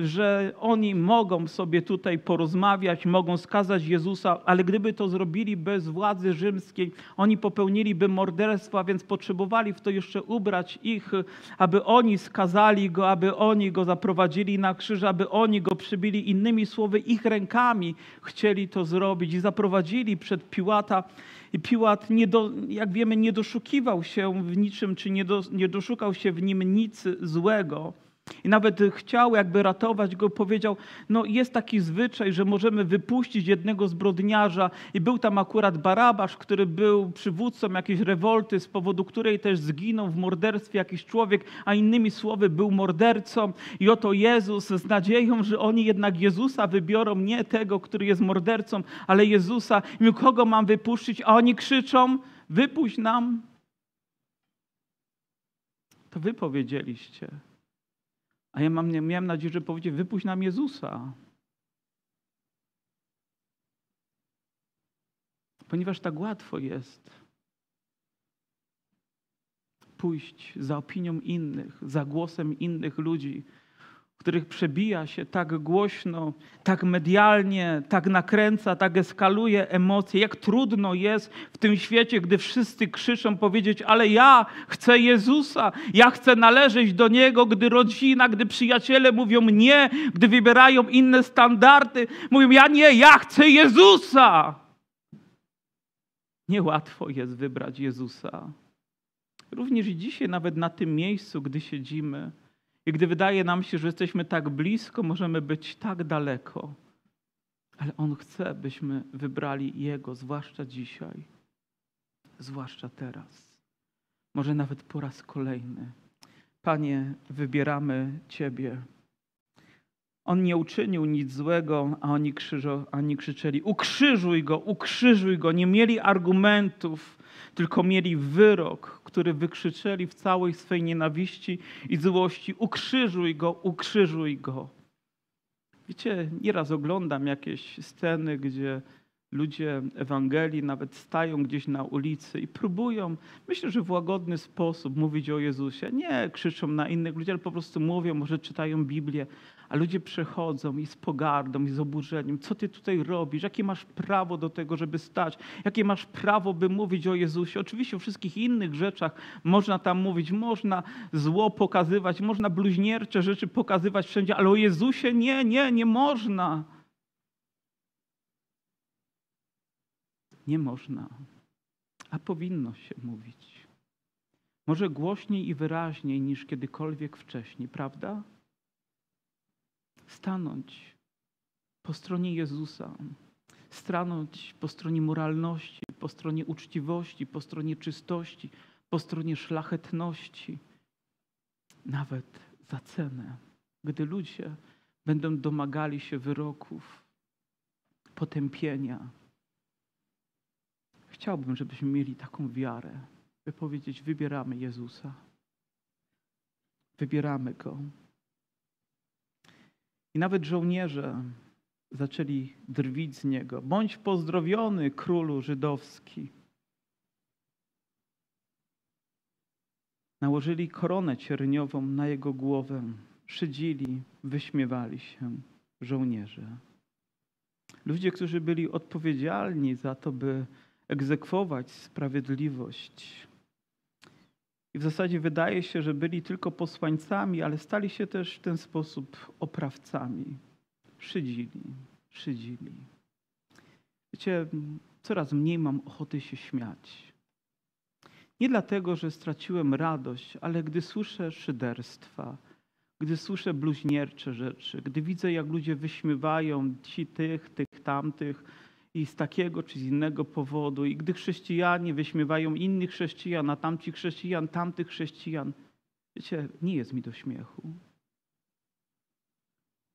że oni mogą sobie tutaj porozmawiać, mogą skazać Jezusa, ale gdyby to zrobili bez władzy rzymskiej, oni popełniliby morderstwo, a więc potrzebowali w to jeszcze ubrać ich, aby oni skazali go, aby oni go zaprowadzili na krzyż, aby oni go przybili. Innymi słowy, ich rękami chcieli to zrobić i zaprowadzili przed Piłata. I Piłat, nie do, jak wiemy, nie doszukiwał się w niczym, czy nie, do, nie doszukał się w nim nic złego. I nawet chciał jakby ratować go, powiedział, no jest taki zwyczaj, że możemy wypuścić jednego zbrodniarza i był tam akurat Barabasz, który był przywódcą jakiejś rewolty, z powodu której też zginął w morderstwie jakiś człowiek, a innymi słowy był mordercą i oto Jezus z nadzieją, że oni jednak Jezusa wybiorą, nie tego, który jest mordercą, ale Jezusa. I kogo mam wypuścić? A oni krzyczą, wypuść nam. To wy powiedzieliście. A ja mam, miałem nadzieję, że powiedzieć, wypuść nam Jezusa. Ponieważ tak łatwo jest pójść za opinią innych, za głosem innych ludzi, których przebija się tak głośno, tak medialnie, tak nakręca, tak eskaluje emocje. Jak trudno jest w tym świecie, gdy wszyscy krzyczą powiedzieć, ale ja chcę Jezusa, ja chcę należeć do Niego, gdy rodzina, gdy przyjaciele mówią nie, gdy wybierają inne standardy, mówią ja nie, ja chcę Jezusa. Niełatwo jest wybrać Jezusa. Również i dzisiaj, nawet na tym miejscu, gdy siedzimy, i gdy wydaje nam się, że jesteśmy tak blisko, możemy być tak daleko. Ale On chce, byśmy wybrali Jego, zwłaszcza dzisiaj, zwłaszcza teraz. Może nawet po raz kolejny. Panie, wybieramy Ciebie. On nie uczynił nic złego, a oni, krzyżo, oni krzyczeli: Ukrzyżuj go, ukrzyżuj go. Nie mieli argumentów, tylko mieli wyrok, który wykrzyczeli w całej swej nienawiści i złości: Ukrzyżuj go, ukrzyżuj go. Wiecie, nieraz oglądam jakieś sceny, gdzie ludzie Ewangelii nawet stają gdzieś na ulicy i próbują, myślę, że w łagodny sposób mówić o Jezusie. Nie krzyczą na innych ludzi, ale po prostu mówią, może czytają Biblię, a ludzie przechodzą i z pogardą, i z oburzeniem. Co ty tutaj robisz? Jakie masz prawo do tego, żeby stać? Jakie masz prawo, by mówić o Jezusie? Oczywiście o wszystkich innych rzeczach można tam mówić, można zło pokazywać, można bluźniercze rzeczy pokazywać wszędzie, ale o Jezusie nie, nie, nie można. Nie można, a powinno się mówić. Może głośniej i wyraźniej niż kiedykolwiek wcześniej, prawda? Stanąć po stronie Jezusa, stanąć po stronie moralności, po stronie uczciwości, po stronie czystości, po stronie szlachetności, nawet za cenę, gdy ludzie będą domagali się wyroków, potępienia. Chciałbym, żebyśmy mieli taką wiarę, by powiedzieć: Wybieramy Jezusa. Wybieramy Go. I nawet żołnierze zaczęli drwić z niego. Bądź pozdrowiony, królu żydowski. Nałożyli koronę cierniową na jego głowę, szydzili, wyśmiewali się żołnierze. Ludzie, którzy byli odpowiedzialni za to, by egzekwować sprawiedliwość, i w zasadzie wydaje się, że byli tylko posłańcami, ale stali się też w ten sposób oprawcami. Szydzili, szydzili. Wiecie, coraz mniej mam ochoty się śmiać. Nie dlatego, że straciłem radość, ale gdy słyszę szyderstwa, gdy słyszę bluźniercze rzeczy, gdy widzę, jak ludzie wyśmiewają ci tych, tych, tamtych, i z takiego czy z innego powodu. I gdy chrześcijanie wyśmiewają innych chrześcijan, a tamci chrześcijan, tamtych chrześcijan, wiecie, nie jest mi do śmiechu.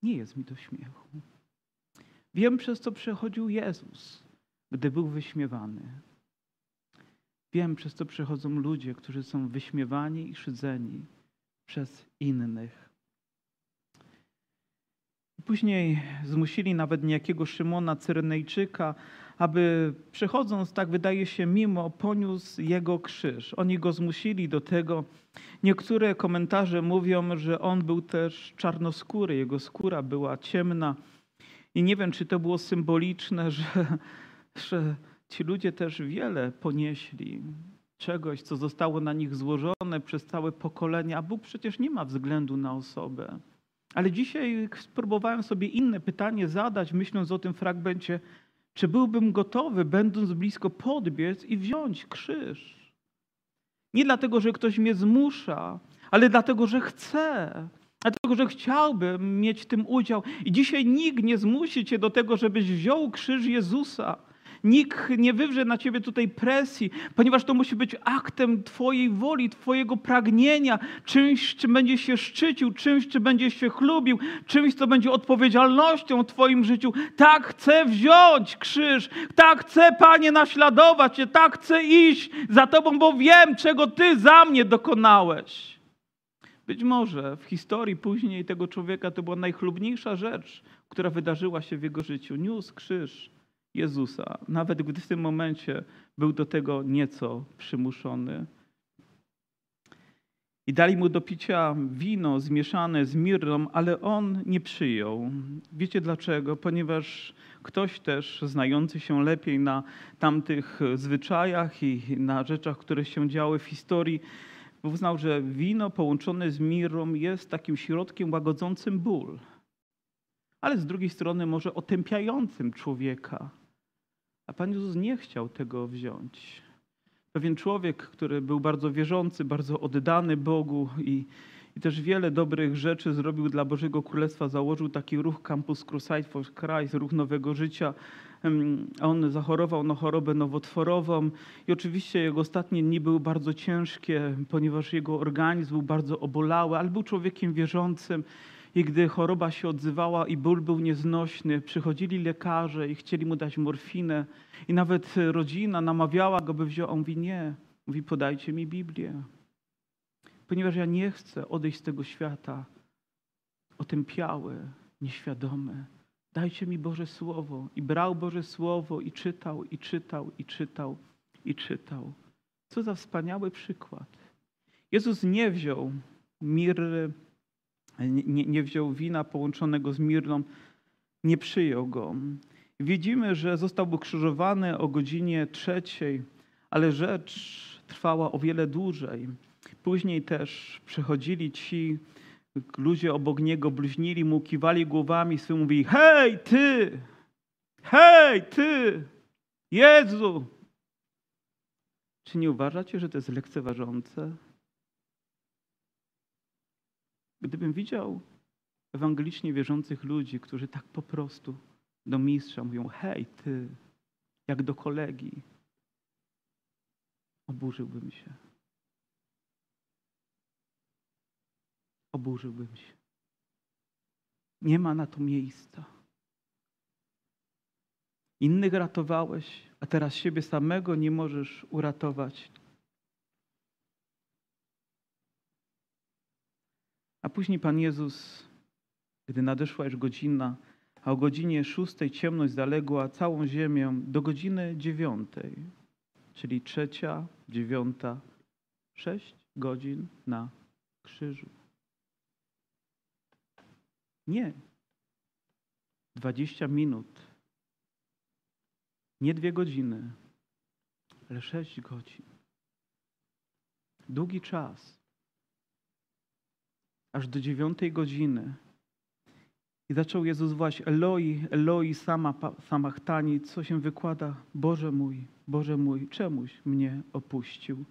Nie jest mi do śmiechu. Wiem, przez co przechodził Jezus, gdy był wyśmiewany. Wiem, przez co przechodzą ludzie, którzy są wyśmiewani i szydzeni przez innych. Później zmusili nawet niejakiego Szymona Cyrenejczyka, aby przechodząc, tak wydaje się, mimo, poniósł jego krzyż. Oni go zmusili do tego. Niektóre komentarze mówią, że on był też czarnoskóry, jego skóra była ciemna. I nie wiem, czy to było symboliczne, że, że ci ludzie też wiele ponieśli czegoś, co zostało na nich złożone przez całe pokolenia, a Bóg przecież nie ma względu na osobę. Ale dzisiaj spróbowałem sobie inne pytanie zadać, myśląc o tym fragmencie. Czy byłbym gotowy, będąc blisko, podbiec i wziąć krzyż? Nie dlatego, że ktoś mnie zmusza, ale dlatego, że chcę. Dlatego, że chciałbym mieć tym udział. I dzisiaj nikt nie zmusi cię do tego, żebyś wziął krzyż Jezusa. Nikt nie wywrze na ciebie tutaj presji, ponieważ to musi być aktem Twojej woli, Twojego pragnienia, czymś, czym będziesz się szczycił, czymś, czym będziesz się chlubił, czymś, co będzie odpowiedzialnością w Twoim życiu. Tak chcę wziąć krzyż, tak chcę, Panie, naśladować Cię, tak chcę iść za Tobą, bo wiem, czego Ty za mnie dokonałeś. Być może w historii później tego człowieka to była najchlubniejsza rzecz, która wydarzyła się w jego życiu. Niósł krzyż Jezusa, nawet gdy w tym momencie był do tego nieco przymuszony. I dali mu do picia wino zmieszane z mirrą, ale on nie przyjął. Wiecie dlaczego? Ponieważ ktoś też znający się lepiej na tamtych zwyczajach i na rzeczach, które się działy w historii, uznał, że wino połączone z mirrą jest takim środkiem łagodzącym ból, ale z drugiej strony może otępiającym człowieka. A Pan Jezus nie chciał tego wziąć. Pewien człowiek, który był bardzo wierzący, bardzo oddany Bogu i, i też wiele dobrych rzeczy zrobił dla Bożego Królestwa, założył taki ruch Campus Crusade for Christ, ruch nowego życia. On zachorował na chorobę nowotworową i oczywiście jego ostatnie dni były bardzo ciężkie, ponieważ jego organizm był bardzo obolały, ale był człowiekiem wierzącym. I gdy choroba się odzywała i ból był nieznośny, przychodzili lekarze i chcieli mu dać morfinę. I nawet rodzina namawiała go, by wziął. On mówi, nie. Mówi, podajcie mi Biblię. Ponieważ ja nie chcę odejść z tego świata otępiały, nieświadomy. Dajcie mi Boże Słowo. I brał Boże Słowo i czytał, i czytał, i czytał, i czytał. Co za wspaniały przykład. Jezus nie wziął mirry, nie, nie wziął wina połączonego z mirną, nie przyjął go. Widzimy, że został ukrzyżowany o godzinie trzeciej, ale rzecz trwała o wiele dłużej. Później też przechodzili ci ludzie obok niego, bluźnili mu, kiwali głowami swym, mówili hej, ty! Hej, ty! Jezu! Czy nie uważacie, że to jest lekceważące? Gdybym widział ewangelicznie wierzących ludzi, którzy tak po prostu do mistrza mówią: Hej, ty, jak do kolegi, oburzyłbym się. Oburzyłbym się. Nie ma na to miejsca. Innych ratowałeś, a teraz siebie samego nie możesz uratować. A później Pan Jezus, gdy nadeszła już godzina, a o godzinie szóstej ciemność zaległa całą ziemię do godziny dziewiątej, czyli trzecia, dziewiąta, sześć godzin na krzyżu. Nie. Dwadzieścia minut. Nie dwie godziny, ale sześć godzin. Długi czas aż do dziewiątej godziny. I zaczął Jezus wołać Eloi, Eloi, sama, samachtani, co się wykłada, Boże mój, Boże mój, czemuś mnie opuścił.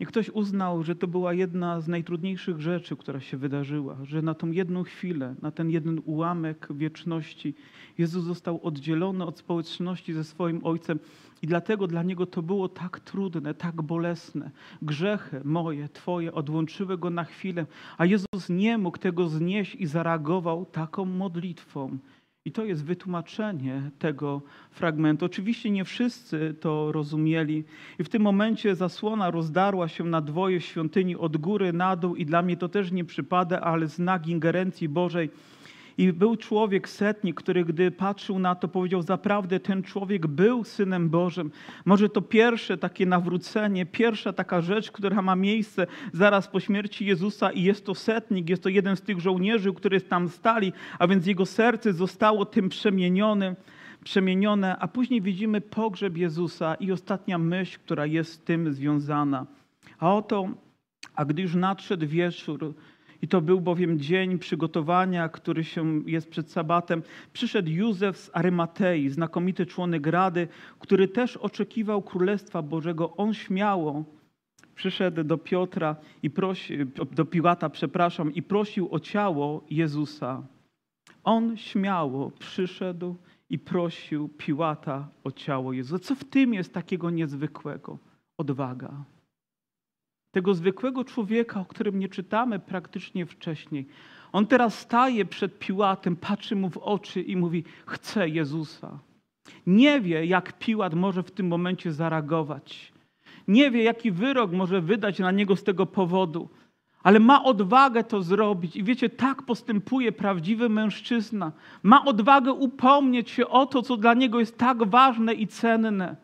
I ktoś uznał, że to była jedna z najtrudniejszych rzeczy, która się wydarzyła, że na tą jedną chwilę, na ten jeden ułamek wieczności Jezus został oddzielony od społeczności ze swoim Ojcem i dlatego dla Niego to było tak trudne, tak bolesne. Grzechy moje, Twoje odłączyły Go na chwilę, a Jezus nie mógł tego znieść i zareagował taką modlitwą. I to jest wytłumaczenie tego fragmentu. Oczywiście nie wszyscy to rozumieli, i w tym momencie zasłona rozdarła się na dwoje świątyni od góry na dół, i dla mnie to też nie przypada, ale znak ingerencji Bożej i był człowiek setnik, który gdy patrzył na to, powiedział: Zaprawdę ten człowiek był synem Bożym. Może to pierwsze takie nawrócenie, pierwsza taka rzecz, która ma miejsce zaraz po śmierci Jezusa, i jest to setnik, jest to jeden z tych żołnierzy, którzy tam stali, a więc jego serce zostało tym przemienione przemienione, a później widzimy pogrzeb Jezusa i ostatnia myśl, która jest z tym związana. A oto, a gdy już nadszedł wieczór, i to był bowiem dzień przygotowania, który się jest przed sabatem. Przyszedł Józef z Arymatei, znakomity członek Rady, który też oczekiwał Królestwa Bożego. On śmiało przyszedł do Piotra i prosi, do Piłata, przepraszam, i prosił o ciało Jezusa. On śmiało przyszedł i prosił Piłata o ciało Jezusa. Co w tym jest takiego niezwykłego? Odwaga tego zwykłego człowieka, o którym nie czytamy praktycznie wcześniej. On teraz staje przed Piłatem, patrzy mu w oczy i mówi: Chcę Jezusa. Nie wie, jak Piłat może w tym momencie zareagować. Nie wie, jaki wyrok może wydać na niego z tego powodu, ale ma odwagę to zrobić. I wiecie, tak postępuje prawdziwy mężczyzna. Ma odwagę upomnieć się o to, co dla niego jest tak ważne i cenne.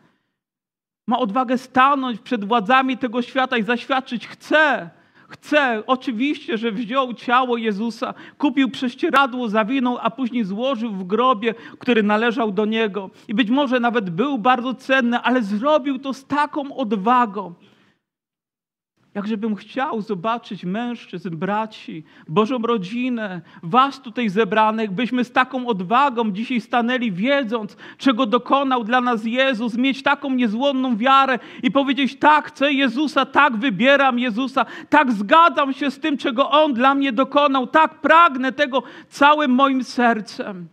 Ma odwagę stanąć przed władzami tego świata i zaświadczyć: chcę, Chce, oczywiście, że wziął ciało Jezusa, kupił prześcieradło, zawinął, a później złożył w grobie, który należał do niego. I być może nawet był bardzo cenny, ale zrobił to z taką odwagą. Jakżebym chciał zobaczyć mężczyzn, braci, Bożą rodzinę, was tutaj zebranych, byśmy z taką odwagą dzisiaj stanęli, wiedząc, czego dokonał dla nas Jezus, mieć taką niezłomną wiarę i powiedzieć: Tak, chcę Jezusa, tak wybieram Jezusa, tak zgadzam się z tym, czego On dla mnie dokonał, tak pragnę tego całym moim sercem.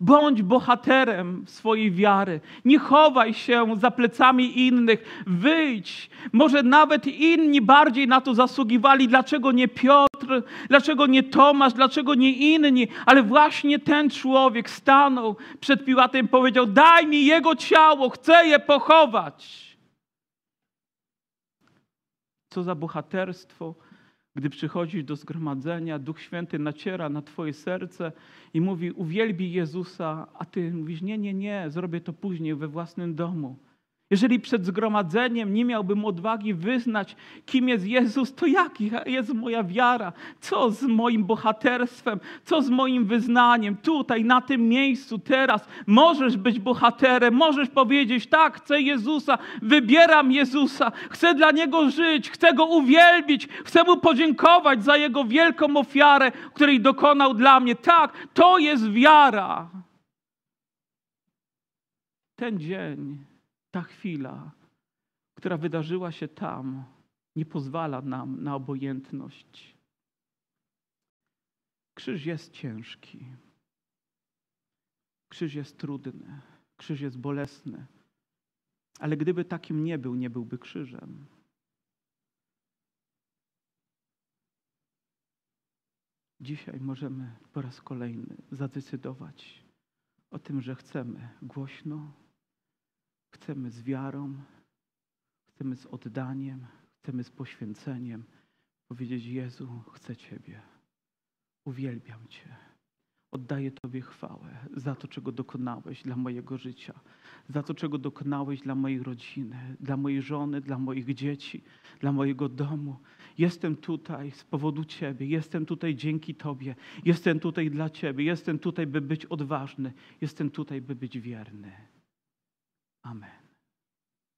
Bądź bohaterem swojej wiary. Nie chowaj się za plecami innych. Wyjdź. Może nawet inni bardziej na to zasługiwali. Dlaczego nie Piotr? Dlaczego nie Tomasz? Dlaczego nie inni? Ale właśnie ten człowiek stanął przed Piłatem i powiedział: Daj mi jego ciało, chcę je pochować. Co za bohaterstwo gdy przychodzisz do zgromadzenia, Duch Święty naciera na Twoje serce i mówi: Uwielbij Jezusa, a Ty mówisz: Nie, nie, nie, zrobię to później we własnym domu. Jeżeli przed zgromadzeniem nie miałbym odwagi wyznać, kim jest Jezus, to jaka jest moja wiara? Co z moim bohaterstwem? Co z moim wyznaniem? Tutaj, na tym miejscu, teraz możesz być bohaterem, możesz powiedzieć: Tak, chcę Jezusa, wybieram Jezusa, chcę dla Niego żyć, chcę Go uwielbić, chcę Mu podziękować za Jego wielką ofiarę, której dokonał dla mnie. Tak, to jest wiara. Ten dzień ta chwila, która wydarzyła się tam, nie pozwala nam na obojętność. Krzyż jest ciężki. Krzyż jest trudny. Krzyż jest bolesny. Ale gdyby takim nie był, nie byłby krzyżem. Dzisiaj możemy po raz kolejny zadecydować o tym, że chcemy głośno, Chcemy z wiarą, chcemy z oddaniem, chcemy z poświęceniem powiedzieć: Jezu, chcę Ciebie, uwielbiam Cię. Oddaję Tobie chwałę za to, czego dokonałeś dla mojego życia, za to, czego dokonałeś dla mojej rodziny, dla mojej żony, dla moich dzieci, dla mojego domu. Jestem tutaj z powodu Ciebie, jestem tutaj dzięki Tobie, jestem tutaj dla Ciebie, jestem tutaj, by być odważny, jestem tutaj, by być wierny. Amen.